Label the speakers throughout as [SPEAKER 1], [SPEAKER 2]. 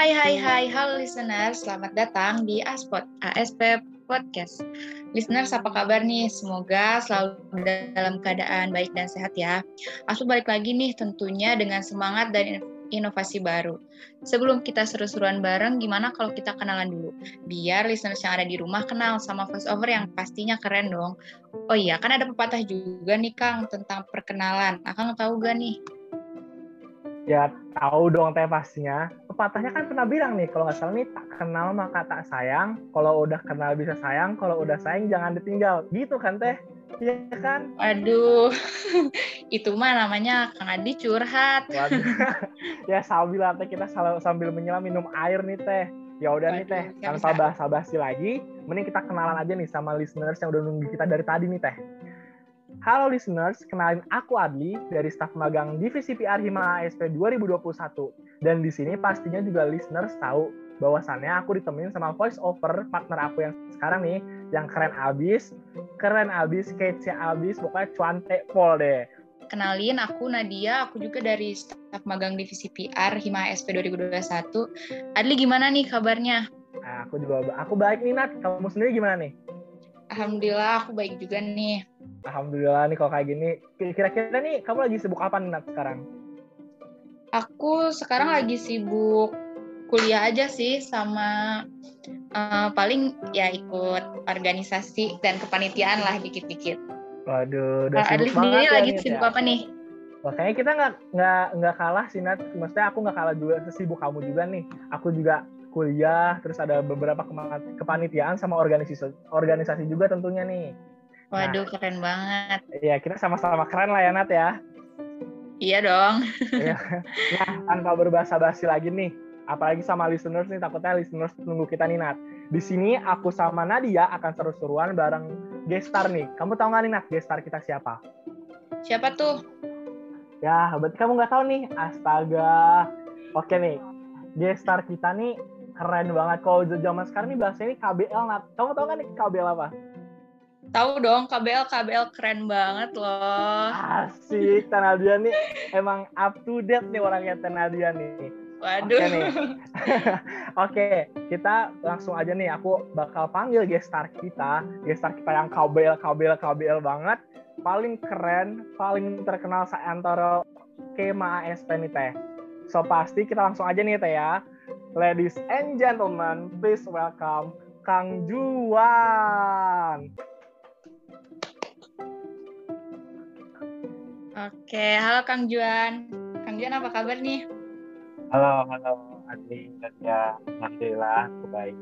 [SPEAKER 1] Hai hai hai, halo listener, selamat datang di Aspot, ASP Podcast. Listeners, apa kabar nih? Semoga selalu dalam keadaan baik dan sehat ya. Aku balik lagi nih tentunya dengan semangat dan inovasi baru. Sebelum kita seru-seruan bareng, gimana kalau kita kenalan dulu? Biar listeners yang ada di rumah kenal sama voice over yang pastinya keren dong. Oh iya, kan ada pepatah juga nih Kang tentang perkenalan. Akang tahu gak nih?
[SPEAKER 2] Ya tahu dong teh pastinya. Pepatahnya kan pernah bilang nih, kalau nggak salah nih tak kenal maka tak sayang. Kalau udah kenal bisa sayang, kalau udah sayang jangan ditinggal. Gitu kan teh? Iya kan?
[SPEAKER 1] Aduh, itu mah namanya Kang Adi curhat.
[SPEAKER 2] Waduh. ya sambil teh kita sambil menyelam minum air nih teh. Ya udah nih teh, tanpa basa-basi lagi, mending kita kenalan aja nih sama listeners yang udah nunggu kita dari tadi nih teh. Halo listeners, kenalin aku Adli dari staf magang Divisi PR Hima ASP 2021. Dan di sini pastinya juga listeners tahu bahwasannya aku ditemenin sama voice over partner aku yang sekarang nih, yang keren abis, keren abis, kece abis, pokoknya cuante pol deh.
[SPEAKER 1] Kenalin, aku Nadia, aku juga dari staf magang Divisi PR Hima ASP 2021. Adli gimana nih kabarnya?
[SPEAKER 2] Nah, aku juga, aku baik nih Nat, kamu sendiri gimana nih?
[SPEAKER 1] Alhamdulillah aku baik juga nih.
[SPEAKER 2] Alhamdulillah nih kalau kayak gini. Kira-kira nih kamu lagi sibuk apa nih Nat sekarang?
[SPEAKER 1] Aku sekarang lagi sibuk kuliah aja sih sama uh, paling ya ikut organisasi dan kepanitiaan lah dikit-dikit.
[SPEAKER 2] Waduh, udah
[SPEAKER 1] sibuk
[SPEAKER 2] banget
[SPEAKER 1] ya, lagi sibuk ya. apa nih?
[SPEAKER 2] Wah, kayaknya kita nggak nggak nggak kalah sih Nat. Maksudnya aku nggak kalah juga sesibuk kamu juga nih. Aku juga kuliah, terus ada beberapa kepanitiaan sama organisasi organisasi juga tentunya nih.
[SPEAKER 1] Waduh, nah, keren banget.
[SPEAKER 2] Iya, kita sama-sama keren lah ya Nat ya.
[SPEAKER 1] Iya dong.
[SPEAKER 2] Iya. nah, tanpa berbahasa basi lagi nih, apalagi sama listeners nih, takutnya listeners tunggu kita nih Nat. Di sini aku sama Nadia akan seru-seruan bareng gestar nih. Kamu tahu nggak nih Nat, gestar kita siapa?
[SPEAKER 1] Siapa tuh?
[SPEAKER 2] Ya, berarti kamu nggak tahu nih. Astaga. Oke nih, gestar kita nih keren banget. Kalau zaman sekarang nih bahasanya ini KBL, Nat. Kamu tahu nggak nih KBL apa?
[SPEAKER 1] Tahu dong, KBL KBL keren banget loh.
[SPEAKER 2] Asik, Tanadia nih emang up to date nih orangnya Tanadia nih.
[SPEAKER 1] Waduh. Oke nih.
[SPEAKER 2] Oke, kita langsung aja nih. Aku bakal panggil gestar kita, gestar kita yang KBL KBL KBL banget, paling keren, paling terkenal seantara Kema ASP nih teh. So pasti kita langsung aja nih teh ya. Ladies and gentlemen, please welcome Kang Juan.
[SPEAKER 1] Oke, halo Kang Juan. Kang Juan apa kabar nih?
[SPEAKER 3] Halo, halo Adi dan ya, alhamdulillah aku baik.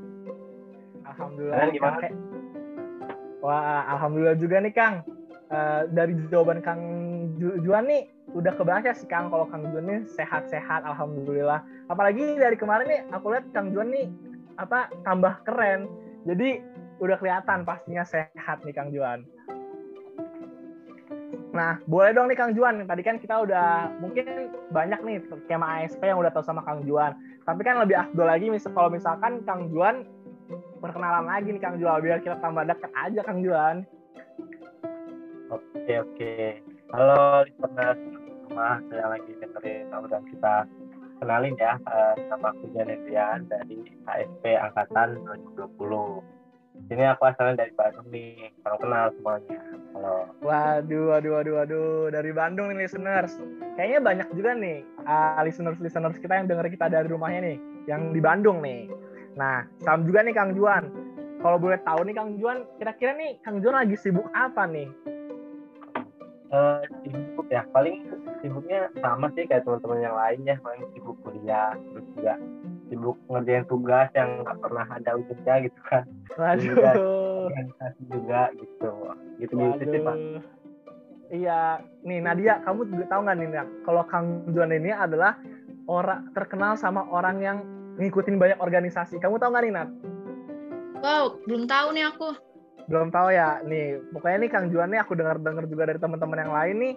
[SPEAKER 2] Alhamdulillah. Kalian gimana? Wah, alhamdulillah juga nih Kang. Uh, dari jawaban Kang Juan nih udah kebaca sih Kang kalau Kang Juan nih sehat-sehat alhamdulillah. Apalagi dari kemarin nih aku lihat Kang Juan nih apa tambah keren. Jadi udah kelihatan pastinya sehat nih Kang Juan. Nah, boleh dong nih Kang Juan. Tadi kan kita udah mungkin banyak nih skema ASP yang udah tahu sama Kang Juan. Tapi kan lebih afdol lagi misal kalau misalkan Kang Juan perkenalan lagi nih Kang Juan biar kita tambah dekat aja Kang Juan.
[SPEAKER 3] Oke oke. Halo listener semua, saya lagi dengerin dan kita kenalin ya uh, nama aku dari ASP Angkatan 2020 ini aku asalnya dari Bandung nih kalau kenal semuanya. Halo.
[SPEAKER 2] Waduh waduh waduh waduh dari Bandung nih listeners. Kayaknya banyak juga nih uh, listeners listeners kita yang denger kita dari rumahnya nih yang di Bandung nih. Nah salam juga nih Kang Juan. Kalau boleh tahu nih Kang Juan kira-kira nih Kang Juan lagi sibuk apa nih?
[SPEAKER 3] Uh, sibuk ya. Paling sibuknya sama sih kayak teman-teman yang lainnya paling sibuk kuliah terus juga sibuk ngerjain tugas yang nggak pernah ada ujungnya gitu kan.
[SPEAKER 2] Waduh.
[SPEAKER 3] organisasi juga gitu. Gitu gitu sih pak.
[SPEAKER 2] Iya. Nih Nadia kamu juga tahu nggak nih kalau Kang Juan ini adalah orang terkenal sama orang yang ngikutin banyak organisasi. Kamu tahu nggak nih Nat?
[SPEAKER 1] Wow belum tahu nih aku.
[SPEAKER 2] Belum tahu ya. Nih pokoknya nih Kang Juan nih aku dengar dengar juga dari teman-teman yang lain nih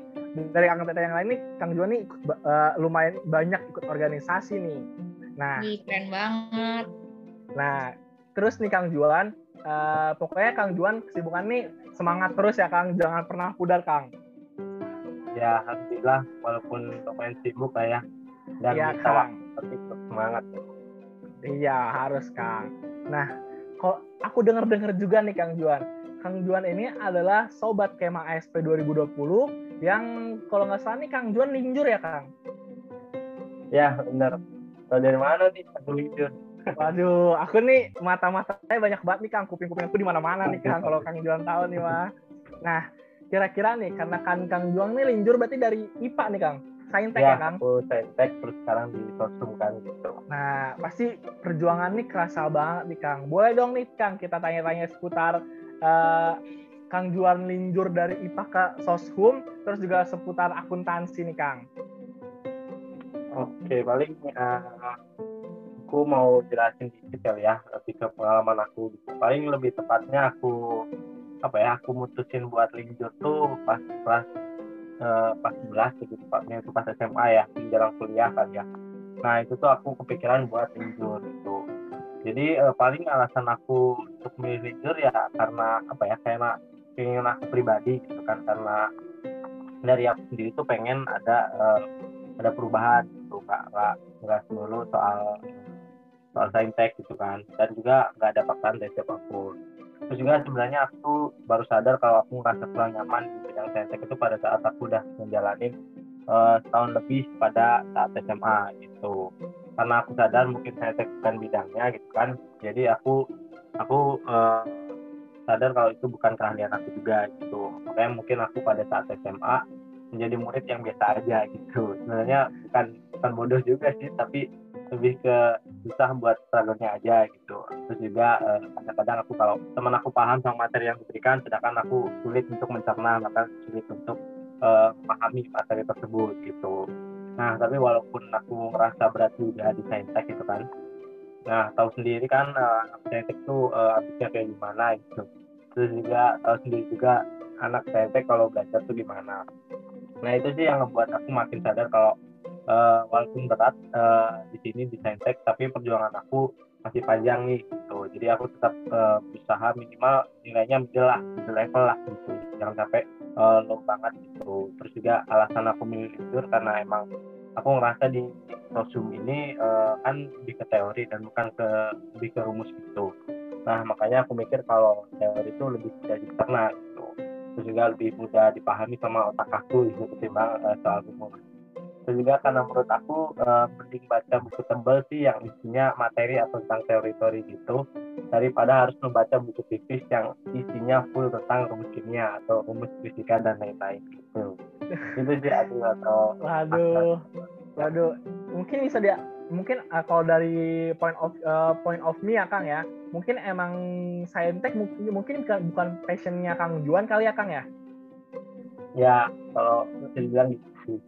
[SPEAKER 2] dari angkatan yang lain nih Kang Juan nih uh, lumayan banyak ikut organisasi nih
[SPEAKER 1] Nah, Wih, keren banget.
[SPEAKER 2] Nah, terus nih Kang Juan, uh, pokoknya Kang Juan kesibukan nih semangat terus ya Kang, jangan pernah pudar Kang.
[SPEAKER 3] Ya, alhamdulillah walaupun lumayan sibuk lah ya. Dan
[SPEAKER 2] ya, Kang.
[SPEAKER 3] tapi semangat.
[SPEAKER 2] Iya, harus Kang. Nah, kok aku dengar-dengar juga nih Kang Juan. Kang Juan ini adalah sobat Kemah ASP 2020 yang kalau nggak salah nih Kang Juan linjur ya Kang?
[SPEAKER 3] Ya, benar. Tahu dari mana nih aku linjur?
[SPEAKER 2] Waduh, aku nih mata-mata saya banyak banget nih Kang, kuping-kuping aku di mana-mana nih Kang kalau Kang Juan tahu nih mah. Nah, kira-kira nih karena kan Kang Juan nih linjur berarti dari IPA nih Kang. Saintek ya, ya Kang?
[SPEAKER 3] Aku Saintek terus sekarang di Sosum kan gitu.
[SPEAKER 2] Nah, pasti perjuangan nih kerasa banget nih Kang. Boleh dong nih Kang kita tanya-tanya seputar uh, Kang Juan linjur dari IPA ke Soshum, terus juga seputar akuntansi nih Kang.
[SPEAKER 3] Oke, paling uh, aku mau jelasin dikit kali ya lebih ke pengalaman aku gitu. paling lebih tepatnya aku apa ya aku mutusin buat linjur tuh pas kelas uh, pas 11 gitu tepatnya itu pas SMA ya menjelang kuliah kan ya. Nah itu tuh aku kepikiran buat linjur itu jadi uh, paling alasan aku untuk milih linjur ya karena apa ya karena pengen aku pribadi gitu kan karena dari aku sendiri tuh pengen ada uh, ada perubahan gitu nggak nggak nggak melulu soal soal saintek gitu kan. Dan juga nggak ada paksaan dari siapa pun. Terus juga sebenarnya aku baru sadar kalau aku ngerasa kurang nyaman di bidang saintek itu pada saat aku udah menjalani uh, setahun lebih pada saat SMA gitu. Karena aku sadar mungkin saintek bukan bidangnya gitu kan. Jadi aku aku uh, sadar kalau itu bukan keahlian aku juga gitu. Makanya mungkin aku pada saat SMA menjadi murid yang biasa aja gitu. Sebenarnya bukan bukan bodoh juga sih tapi lebih ke susah buat struggle-nya aja gitu. Terus juga eh, kadang-kadang aku kalau teman aku paham sama materi yang diberikan sedangkan aku sulit untuk mencerna bahkan sulit untuk uh, memahami materi tersebut gitu. Nah tapi walaupun aku ngerasa berat juga di saintek gitu kan. Nah tahu sendiri kan uh, saintek tuh uh, habisnya kayak gimana gitu. Terus juga tahu sendiri juga anak saintek kalau belajar tuh gimana. Nah itu sih yang ngebuat aku makin sadar kalau uh, walaupun berat uh, di sini di Saintek tapi perjuangan aku masih panjang nih gitu. Jadi aku tetap uh, berusaha minimal nilainya middle lah middle level lah gitu. Jangan sampai uh, low banget gitu. Terus juga alasan aku milih jujur karena emang aku ngerasa di sosum ini uh, kan lebih ke teori dan bukan ke lebih ke rumus gitu. Nah makanya aku mikir kalau teori itu lebih mudah dicerna gitu. Terus juga lebih mudah dipahami sama otak aku gitu ketimbang uh, soal rumus dan juga karena menurut aku uh, mending baca buku tebal sih yang isinya materi atau tentang teori-teori gitu. Daripada harus membaca buku tipis yang isinya full tentang rumus kimia atau rumus fisika dan lain-lain gitu. Itu sih aduh atau
[SPEAKER 2] waduh waduh. Mungkin bisa dia mungkin uh, kalau dari point of uh, point of me ya Kang ya. Mungkin emang saintek mungkin mungkin bukan bukan passionnya Kang Juan kali ya Kang ya?
[SPEAKER 3] Ya kalau bisa dibilang gitu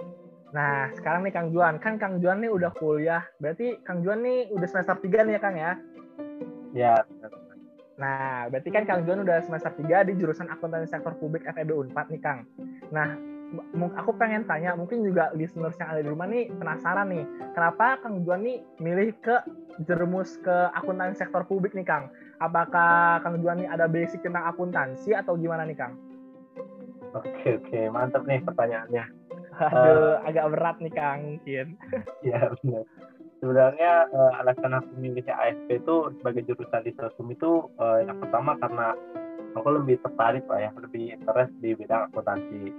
[SPEAKER 2] Nah, sekarang nih Kang Juan, kan Kang Juan nih udah kuliah. Berarti Kang Juan nih udah semester 3 nih ya Kang ya?
[SPEAKER 3] Ya.
[SPEAKER 2] Nah, berarti kan Kang Juan udah semester 3 di jurusan akuntansi sektor publik FEB Unpad nih Kang. Nah, aku pengen tanya, mungkin juga listeners yang ada di rumah nih penasaran nih, kenapa Kang Juan nih milih ke jerumus ke akuntansi sektor publik nih Kang? Apakah Kang Juan nih ada basic tentang akuntansi atau gimana nih Kang?
[SPEAKER 3] Oke oke, mantap nih pertanyaannya
[SPEAKER 2] Aduh, uh, agak berat nih Kang mungkin.
[SPEAKER 3] Iya benar. Sebenarnya uh, alasan aku memilih ASP itu sebagai jurusan di Sosum itu uh, yang pertama karena aku lebih tertarik lah ya, lebih interest di bidang akuntansi.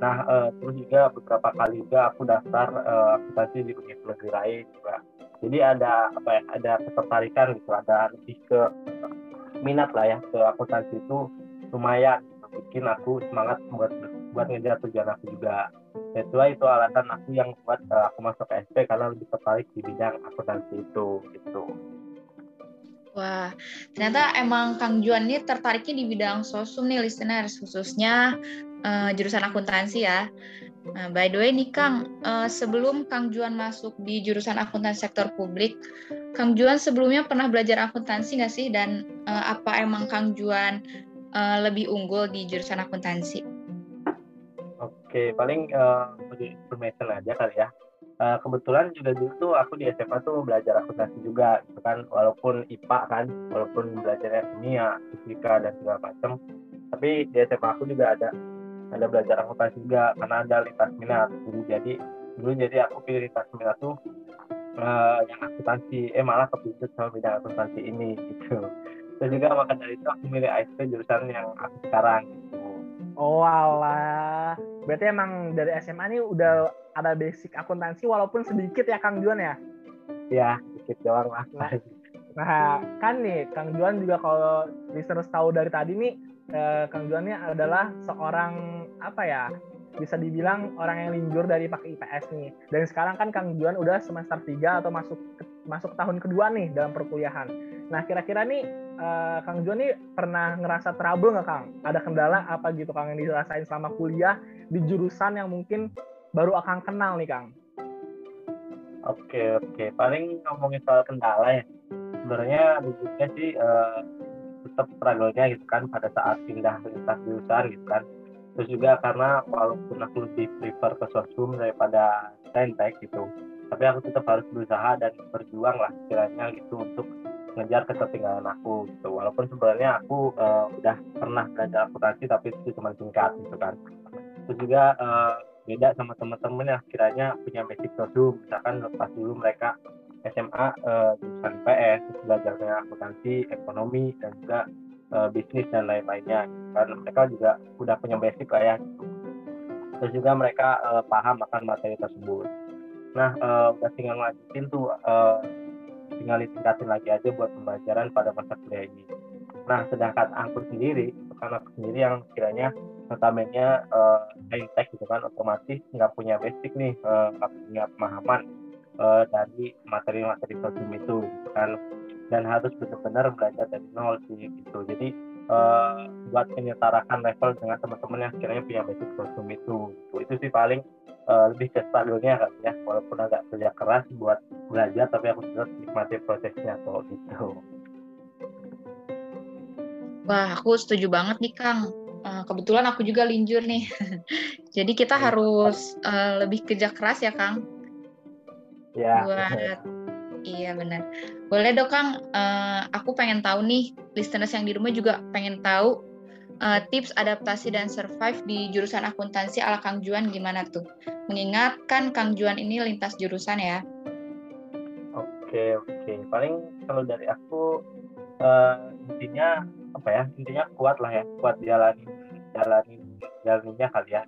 [SPEAKER 3] Nah, uh, terus juga beberapa kali juga aku daftar uh, akuntansi di universitas lain juga. Jadi ada apa ya, ada ketertarikan gitu, ada lebih ke minat lah ya ke akuntansi itu lumayan bikin aku semangat buat buat ngejar tujuan aku juga itulah itu alasan aku yang buat uh, aku masuk ke SP karena lebih tertarik di bidang akuntansi itu gitu
[SPEAKER 1] Wah, ternyata emang Kang Juan ini tertariknya di bidang sosum nih listeners, khususnya uh, jurusan akuntansi ya. Nah, by the way nih Kang, uh, sebelum Kang Juan masuk di jurusan akuntansi sektor publik, Kang Juan sebelumnya pernah belajar akuntansi nggak sih? Dan uh, apa emang Kang Juan uh, lebih unggul di jurusan akuntansi?
[SPEAKER 3] Oke, paling uh, information aja kali ya. Uh, kebetulan juga dulu tuh aku di SMA tuh belajar akuntansi juga, gitu kan. Walaupun IPA kan, walaupun belajarnya kimia, fisika dan segala macam. Tapi di SMA aku juga ada ada belajar akuntansi juga karena ada lintas minat. Dulu jadi dulu jadi aku pilih lintas minat tuh uh, yang akuntansi eh malah kepincut sama bidang akuntansi ini gitu dan juga maka dari itu aku milih ASP jurusan yang aku sekarang gitu
[SPEAKER 2] oh alah berarti emang dari SMA ini udah ada basic akuntansi walaupun sedikit ya Kang Juan ya
[SPEAKER 3] ya sedikit doang lah
[SPEAKER 2] nah, nah kan nih Kang Juan juga kalau listeners tahu dari tadi nih eh, Kang Juan ini adalah seorang apa ya bisa dibilang orang yang linjur dari pakai IPS nih. Dan sekarang kan Kang Juan udah semester 3 atau masuk masuk tahun kedua nih dalam perkuliahan. Nah, kira-kira nih uh, Kang nih pernah ngerasa trouble nggak Kang? Ada kendala apa gitu Kang yang dirasain selama kuliah di jurusan yang mungkin baru akan kenal nih Kang?
[SPEAKER 3] Oke, oke. Paling ngomongin soal kendala ya. Sebenarnya wujudnya sih uh, tetap struggle-nya gitu kan pada saat pindah lintas jurusan gitu kan terus juga karena walaupun aku lebih prefer ke sosum daripada saintek gitu tapi aku tetap harus berusaha dan berjuang lah kiranya gitu untuk ngejar ketertinggalan aku gitu. Walaupun sebenarnya aku uh, udah pernah belajar akuntansi tapi itu cuma singkat gitu kan. Terus juga uh, beda sama teman-teman yang kiranya punya basic sosum misalkan lepas dulu mereka SMA uh, eh, jurusan PS belajarnya akuntansi ekonomi dan juga uh, bisnis dan lain-lainnya. Karena mereka juga udah punya basic lah ya. Terus juga mereka uh, paham akan materi tersebut. Nah uh, udah tinggal lanjutin tuh uh, tinggal ditingkatin lagi aja buat pembelajaran pada masa kuliah ini. Nah sedangkan aku sendiri aku sendiri yang kiranya notabene uh, tech gitu kan otomatis nggak punya basic nih nggak uh, punya pemahaman uh, dari materi-materi sosial itu gitu kan. Dan harus benar-benar belajar dari nol sih gitu. Jadi uh, buat menyetarakan level dengan teman-teman yang sekiranya punya basic kostum itu gitu. itu sih paling uh, lebih ke stabilnya kan ya. Walaupun agak kerja keras buat belajar tapi aku tetap nikmati prosesnya kok gitu.
[SPEAKER 1] Wah aku setuju banget nih Kang. Uh, kebetulan aku juga linjur nih. Jadi kita harus uh, lebih kerja keras ya Kang?
[SPEAKER 3] Ya.
[SPEAKER 1] Buat Iya benar. Boleh dong Kang, uh, aku pengen tahu nih, listeners yang di rumah juga pengen tahu uh, tips adaptasi dan survive di jurusan akuntansi ala Kang Juan gimana tuh? Mengingatkan Kang Juan ini lintas jurusan ya.
[SPEAKER 3] Oke oke, paling kalau dari aku uh, intinya apa ya? Intinya kuat lah ya, kuat jalani jalani jalaninya kali ya.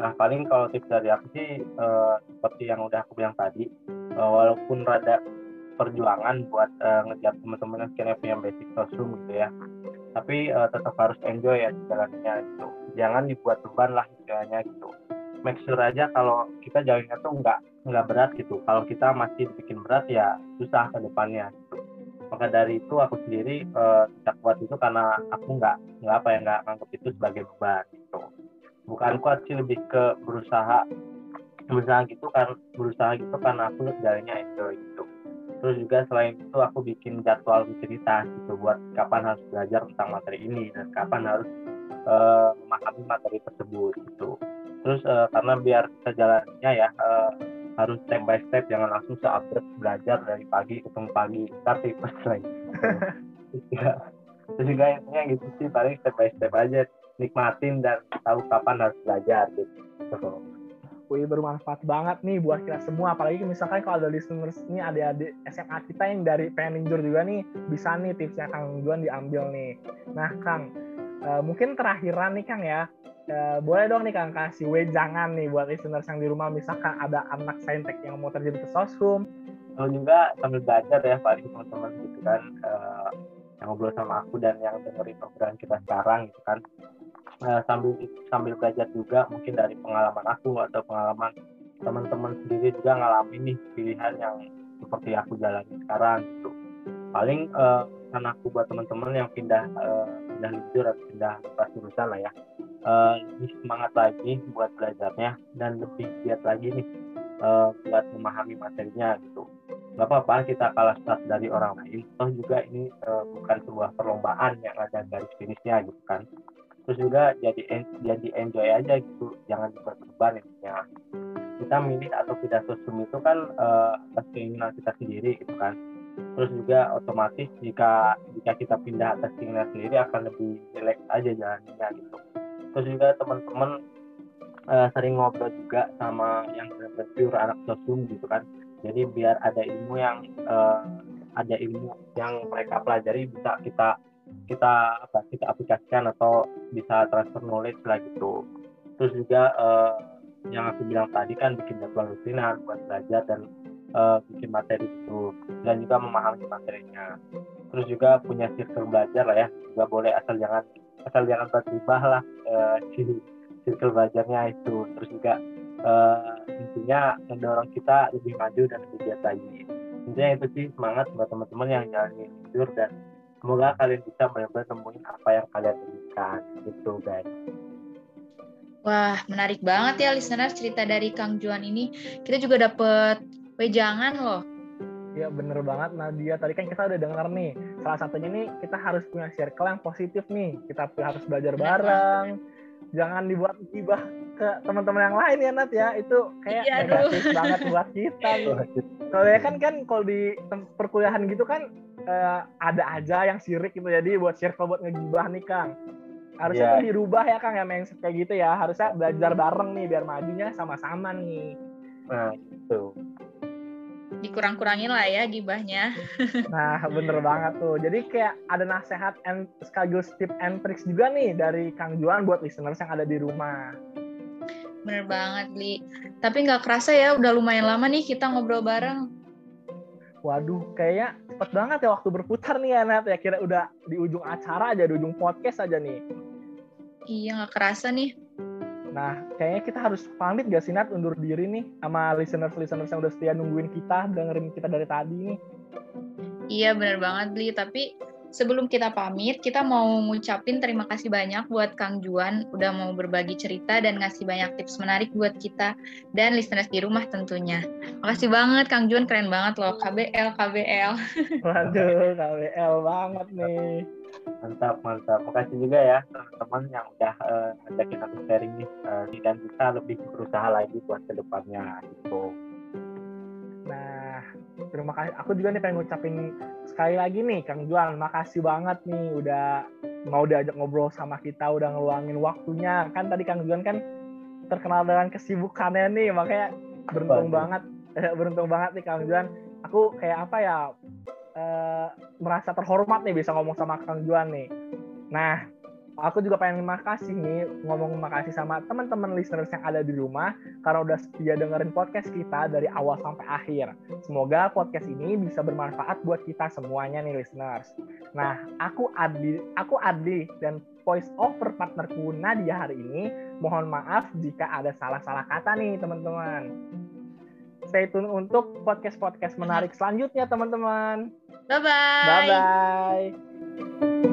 [SPEAKER 3] Nah paling kalau tips dari aku sih uh, seperti yang udah aku bilang tadi, uh, walaupun rada perjuangan buat uh, ngejar teman-teman yang punya basic sosum gitu ya tapi uh, tetap harus enjoy ya jalannya gitu. Jangan dibuat beban lah jalannya gitu. Make sure aja kalau kita jalannya tuh nggak nggak berat gitu. Kalau kita masih bikin berat ya susah ke depannya gitu. Maka dari itu aku sendiri uh, tidak kuat itu karena aku nggak nggak apa ya nggak anggap itu sebagai beban gitu. Bukan kuat sih lebih ke berusaha berusaha gitu kan berusaha gitu karena aku jalannya enjoy. gitu terus juga selain itu aku bikin jadwal rutinitas gitu buat kapan harus belajar tentang materi ini dan kapan harus uh, memahami materi tersebut gitu terus uh, karena biar kita jalannya ya uh, harus step by step jangan langsung seupdate belajar dari pagi ketemu pagi tapi pas lagi terus juga intinya gitu sih paling step by step aja nikmatin dan tahu kapan harus belajar gitu
[SPEAKER 2] Wih bermanfaat banget nih buat kita semua. Apalagi misalkan kalau ada listeners ini ada adik SMA kita yang dari pengen ninjur juga nih bisa nih tipsnya Kang Juan diambil nih. Nah Kang uh, mungkin terakhiran nih Kang ya. Uh, boleh dong nih Kang kasih jangan nih buat listeners yang di rumah. Misalkan ada anak saintek yang mau terjun ke sosum
[SPEAKER 3] Lalu juga sambil belajar ya paling teman-teman gitu kan uh, yang ngobrol sama aku dan yang dengerin program kita sekarang gitu kan uh, sambil sambil belajar juga mungkin dari pengalaman aku atau pengalaman teman-teman sendiri juga ngalamin nih pilihan yang seperti aku jalani sekarang gitu. Paling uh, aku buat teman-teman yang pindah uh, pindah lidur atau pindah kelas jurusan lah ya. Uh, lebih semangat lagi buat belajarnya dan lebih giat lagi nih uh, buat memahami materinya gitu. Nggak apa-apa kita kalah start dari orang lain. Toh juga ini uh, bukan sebuah perlombaan yang ada garis finishnya gitu kan terus juga jadi jadi enjoy aja gitu. Jangan dibuat beban ya. Kita milih atau tidak sosum itu kan uh, keinginan kita sendiri gitu kan. Terus juga otomatis jika jika kita pindah atas keinginan sendiri akan lebih jelek aja jalannya gitu. Terus juga teman-teman uh, sering ngobrol juga sama yang benar anak sosum gitu kan. Jadi biar ada ilmu yang uh, ada ilmu yang mereka pelajari bisa kita kita apa kita aplikasikan atau bisa transfer knowledge lah gitu. Terus juga uh, yang aku bilang tadi kan bikin jadwal rutinan buat belajar dan uh, bikin materi itu. Dan juga memahami materinya. Terus juga punya circle belajar lah ya. Juga boleh asal jangan asal jangan tertibah lah uh, circle belajarnya itu. Terus juga uh, intinya mendorong kita lebih maju dan lebih giat lagi. Intinya itu sih semangat buat teman-teman yang jalan tidur dan semoga kalian bisa benar-benar nemuin apa yang kalian inginkan gitu guys
[SPEAKER 1] Wah, menarik banget ya listener cerita dari Kang Juan ini. Kita juga dapet wejangan loh.
[SPEAKER 2] Ya bener banget Nadia. Tadi kan kita udah denger nih. Salah satunya nih kita harus punya circle yang positif nih. Kita harus belajar bareng. Jangan dibuat gibah ke teman-teman yang lain ya Nat ya itu kayak iya, negatif banget buat kita kalau ya kan kan kalau di perkuliahan gitu kan uh, ada aja yang sirik gitu jadi buat circle buat ngegibah nih Kang harusnya yeah. dirubah ya Kang ya yang kayak gitu ya harusnya belajar bareng nih biar majunya sama-sama nih
[SPEAKER 3] nah itu
[SPEAKER 1] dikurang-kurangin lah ya gibahnya.
[SPEAKER 2] Nah, bener banget tuh. Jadi kayak ada nasihat and sekaligus tip and tricks juga nih dari Kang Juan buat listeners yang ada di rumah.
[SPEAKER 1] Bener banget, Li. Tapi nggak kerasa ya, udah lumayan lama nih kita ngobrol bareng.
[SPEAKER 2] Waduh, kayaknya cepet banget ya waktu berputar nih ya, Nat. Ya kira udah di ujung acara aja, di ujung podcast aja nih.
[SPEAKER 1] Iya, nggak kerasa nih.
[SPEAKER 2] Nah, kayaknya kita harus pamit gak sih, Nat, undur diri nih sama listeners-listeners yang udah setia nungguin kita, dengerin kita dari tadi nih.
[SPEAKER 1] Iya, bener banget, Li. Tapi sebelum kita pamit, kita mau ngucapin terima kasih banyak buat Kang Juan udah mau berbagi cerita dan ngasih banyak tips menarik buat kita dan listeners di rumah tentunya. Makasih banget Kang Juan, keren banget loh. KBL, KBL.
[SPEAKER 2] Waduh, KBL banget nih.
[SPEAKER 3] Mantap, mantap. Makasih juga ya teman-teman yang udah uh, ngajakin aku sharing nih. Uh, dan kita lebih berusaha lagi buat ke depannya gitu.
[SPEAKER 2] Nah, terima kasih. Aku juga nih pengen ngucapin sekali lagi nih Kang Juan, makasih banget nih udah mau diajak ngobrol sama kita, udah ngeluangin waktunya. Kan tadi Kang Juan kan terkenal dengan kesibukannya nih, makanya beruntung banget, beruntung banget nih Kang Juan. Aku kayak apa ya, eh, merasa terhormat nih bisa ngomong sama Kang Juan nih. Nah, aku juga pengen makasih nih ngomong makasih sama teman-teman listeners yang ada di rumah karena udah setia dengerin podcast kita dari awal sampai akhir. Semoga podcast ini bisa bermanfaat buat kita semuanya nih listeners. Nah, aku Adli, aku Adli dan voice over partnerku Nadia hari ini. Mohon maaf jika ada salah-salah kata nih teman-teman. Stay tune untuk podcast-podcast menarik selanjutnya teman-teman.
[SPEAKER 1] Bye-bye.
[SPEAKER 2] Bye-bye.